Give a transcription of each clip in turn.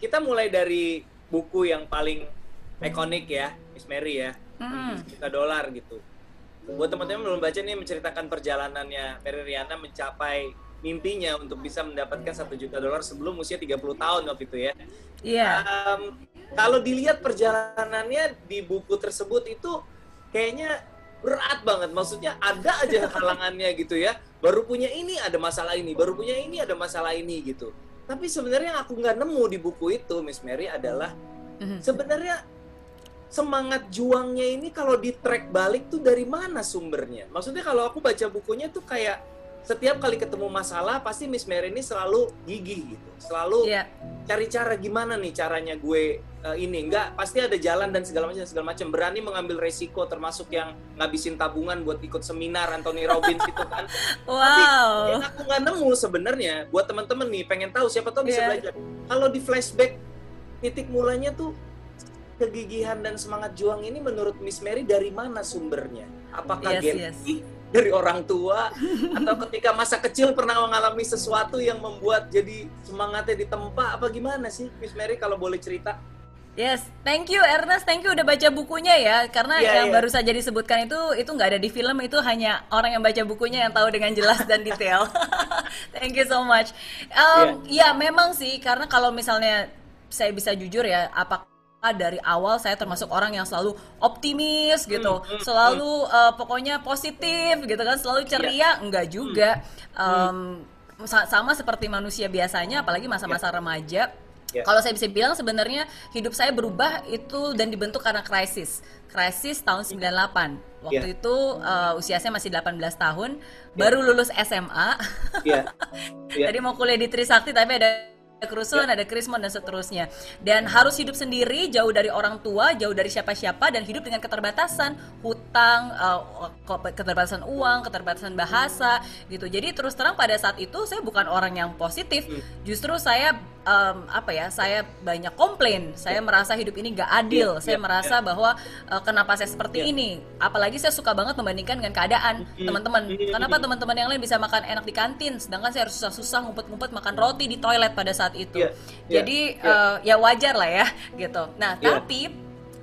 kita mulai dari buku yang paling ikonik ya, Miss Mary ya, Hmm. juta dolar gitu. Buat teman-teman belum baca nih menceritakan perjalanannya Mary Riana mencapai mimpinya untuk bisa mendapatkan satu juta dolar sebelum usia 30 tahun waktu itu ya. Iya. Em, kalau dilihat perjalanannya di buku tersebut itu kayaknya berat banget. Maksudnya ada aja halangannya gitu ya. Baru punya ini ada masalah ini, baru punya ini ada masalah ini gitu. Tapi sebenarnya yang aku nggak nemu di buku itu, Miss Mary adalah Mhm. sebenarnya semangat juangnya ini kalau di track balik tuh dari mana sumbernya? Maksudnya kalau aku baca bukunya tuh kayak setiap kali ketemu masalah pasti Miss Mary ini selalu gigih gitu, selalu Iya. cari cara gimana nih caranya gue uh, ini. Enggak pasti ada jalan dan segala macam segala macam. Berani mengambil resiko termasuk yang ngabisin tabungan buat ikut seminar Anthony Robbins itu kan. Wow. yang aku nggak nemu sebenarnya. Buat teman-teman nih pengen tahu siapa tahu bisa Iya. belajar. Kalau di flashback titik mulanya tuh kegigihan dan semangat juang ini menurut Miss Mary dari mana sumbernya? Apakah Yes, gensi dari orang tua atau ketika masa kecil pernah mengalami sesuatu yang membuat jadi semangatnya ditempa apa gimana sih Miss Mary kalau boleh cerita Yes, thank you Ernest, thank you udah baca bukunya ya. Karena Iya, yang iya. baru saja disebutkan itu itu nggak ada di film, itu hanya orang yang baca bukunya yang tahu dengan jelas dan detail. thank you so much. Um, Ya memang sih, karena kalau misalnya saya bisa jujur ya, apakah dari awal saya termasuk orang yang selalu optimis gitu, Hmm, hmm, selalu uh, pokoknya positif gitu kan, selalu Iya. ceria, enggak juga. Um, sa- sama seperti manusia biasanya, apalagi masa-masa remaja. Ya. Kalau saya bisa bilang sebenarnya hidup saya berubah itu dan dibentuk karena krisis. Krisis tahun 98. Waktu Ya. itu uh, usia saya masih 18 tahun, baru lulus SMA. Iya. Iya. Tadi mau kuliah di Trisakti tapi ada kerusuhan, ada krismon dan seterusnya. Dan harus hidup sendiri, jauh dari orang tua, jauh dari siapa-siapa dan hidup dengan keterbatasan, hutang, uh, keterbatasan uang, keterbatasan bahasa gitu. Jadi terus terang pada saat itu saya bukan orang yang positif, justru saya um, apa ya? Saya banyak komplain. Saya merasa hidup ini gak adil. Iya, saya iya, merasa bahwa uh, kenapa saya seperti Iya. ini? Apalagi saya suka banget membandingkan dengan keadaan teman-teman. Kenapa teman-teman yang lain bisa makan enak di kantin, sedangkan saya harus susah-susah ngumpet-ngumpet makan roti di toilet pada saat itu. Iya, iya, Jadi iya. uh, ya wajar lah ya gitu. Nah, Iya. tapi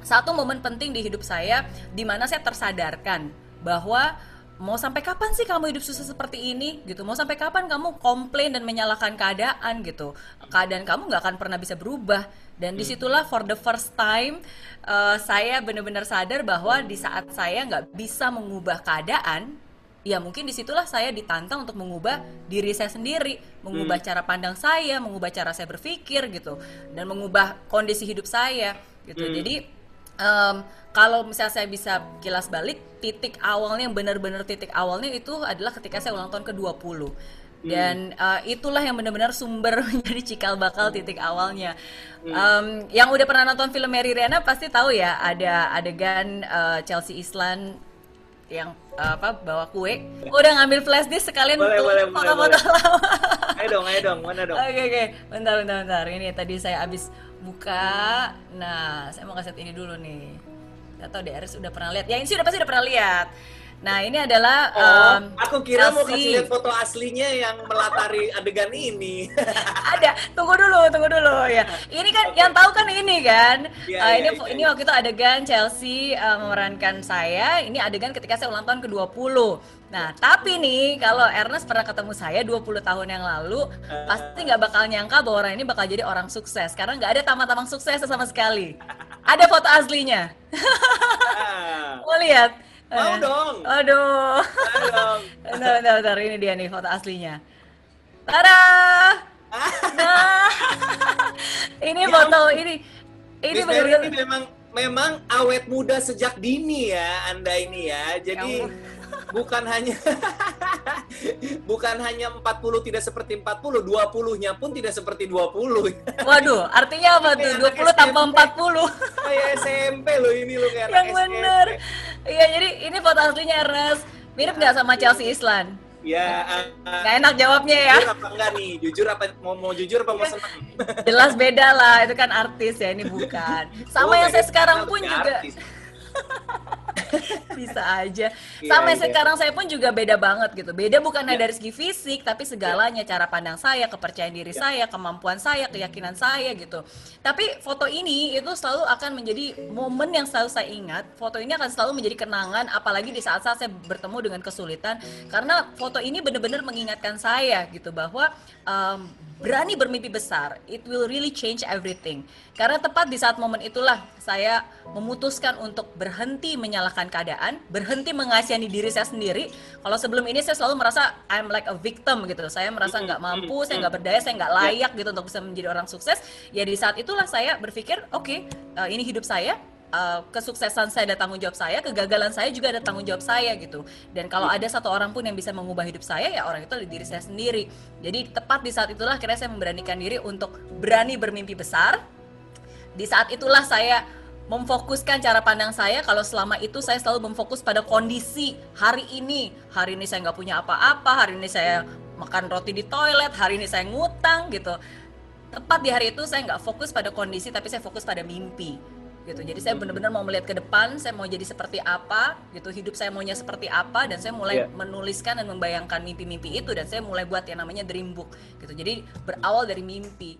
satu momen penting di hidup saya di mana saya tersadarkan bahwa mau sampai kapan sih kamu hidup susah seperti ini gitu mau sampai kapan kamu komplain dan menyalahkan keadaan gitu keadaan kamu nggak akan pernah bisa berubah dan Hmm. di situlah for the first time uh, saya benar-benar sadar bahwa di saat saya nggak bisa mengubah keadaan ya mungkin di situlah saya ditantang untuk mengubah diri saya sendiri, mengubah cara pandang saya, mengubah cara saya berpikir gitu, dan mengubah kondisi hidup saya gitu. Hmm. Jadi em, kalau misalnya saya bisa kilas balik, titik awalnya yang benar-benar titik awalnya itu adalah ketika saya ulang tahun ke-20 dan eh, itulah yang benar-benar sumber menjadi cikal bakal titik awalnya. Em, yang udah pernah nonton film Mary Riana pasti tahu ya ada adegan eh, Chelsea Islan yang eh, apa bawa kue. Udah ngambil flash disk sekalian Boleh, boleh, boleh, foto-foto lama. Ayo dong ayo dong mana dong? Oke oke. Bentar bentar bentar. Ini tadi saya habis buka. Nah saya mau kasih ini dulu nih. Gak tau deh Aris udah pernah lihat. Ya ini sih udah pasti udah pernah lihat nah ini adalah Oh, em, aku kira mau Chelsea. kasih lihat foto aslinya yang melatari adegan ini. ada. Tunggu dulu tunggu dulu. Ya. Ini kan yang tahu kan ini kan? Iya, Eh, iya, ini iya, ini iya. waktu itu adegan Chelsea eh, memerankan saya. Ini adegan ketika saya ulang tahun ke-20 nah tapi nih kalau Ernest pernah ketemu saya 20 tahun yang lalu pasti nggak bakal nyangka bahwa orang ini bakal jadi orang sukses. Karena nggak ada tamang-tamang sukses sama sekali. Ada foto aslinya. Ah, mau lihat Mau Eh, dong. aduh ayo dong. bentar, bentar, bentar. ini dia nih foto aslinya Tada! Nah, ini Ya foto ini ini Mary ini memang memang awet muda sejak dini ya Anda ini ya. Jadi Ya bukan hanya bukan hanya 40 tidak seperti 40, 20-nya pun tidak seperti 20. Waduh, artinya apa tuh? Kayak 20 anak tanpa SMP. 40. Kayak SMP loh ini loh kayak Yang SMP. Iya, jadi ini foto aslinya Ernest. Mirip nggak sama Chelsea Islan? Ya, ah, Nggak enak jawabnya ya. jujur apa enggak nih? Jujur apa mau mau jujur apa mau senang? Jelas beda lah, itu kan artis ya, ini bukan. Sama Oh, yang saya sekarang pun juga. bisa aja. Iya, Sampai iya, sekarang saya pun juga beda banget gitu. Beda bukan hanya dari segi fisik, tapi segalanya, cara pandang saya, kepercayaan diri saya, kemampuan saya, keyakinan saya gitu. Tapi foto ini itu selalu akan menjadi momen yang selalu saya ingat. Foto ini akan selalu menjadi kenangan, apalagi di saat-saat saya bertemu dengan kesulitan, karena foto ini benar-benar mengingatkan saya gitu bahwa um, berani bermimpi besar, it will really change everything. Karena tepat di saat momen itulah saya memutuskan untuk berhenti menyalahkan keadaan, berhenti mengasihani diri saya sendiri. Kalau sebelum ini saya selalu merasa I'm like a victim gitu. Saya merasa nggak mampu, saya nggak berdaya, saya nggak layak gitu untuk bisa menjadi orang sukses. Ya di saat itulah saya berpikir, oke, okay, uh, ini hidup saya, uh, kesuksesan saya ada tanggung jawab saya, kegagalan saya juga ada tanggung jawab saya gitu. Dan kalau ada satu orang pun yang bisa mengubah hidup saya, ya orang itu adalah diri saya sendiri. Jadi tepat di saat itulah akhirnya saya memberanikan diri untuk berani bermimpi besar. Di saat itulah saya memfokuskan cara pandang saya kalau selama itu saya selalu memfokus pada kondisi hari ini hari ini saya nggak punya apa-apa hari ini saya makan roti di toilet hari ini saya ngutang gitu tepat di hari itu saya nggak fokus pada kondisi tapi saya fokus pada mimpi gitu. Jadi saya benar-benar mau melihat ke depan, saya mau jadi seperti apa, gitu. Hidup saya maunya seperti apa dan saya mulai yeah. menuliskan dan membayangkan mimpi-mimpi itu dan saya mulai buat yang namanya dream book gitu. Jadi berawal dari mimpi.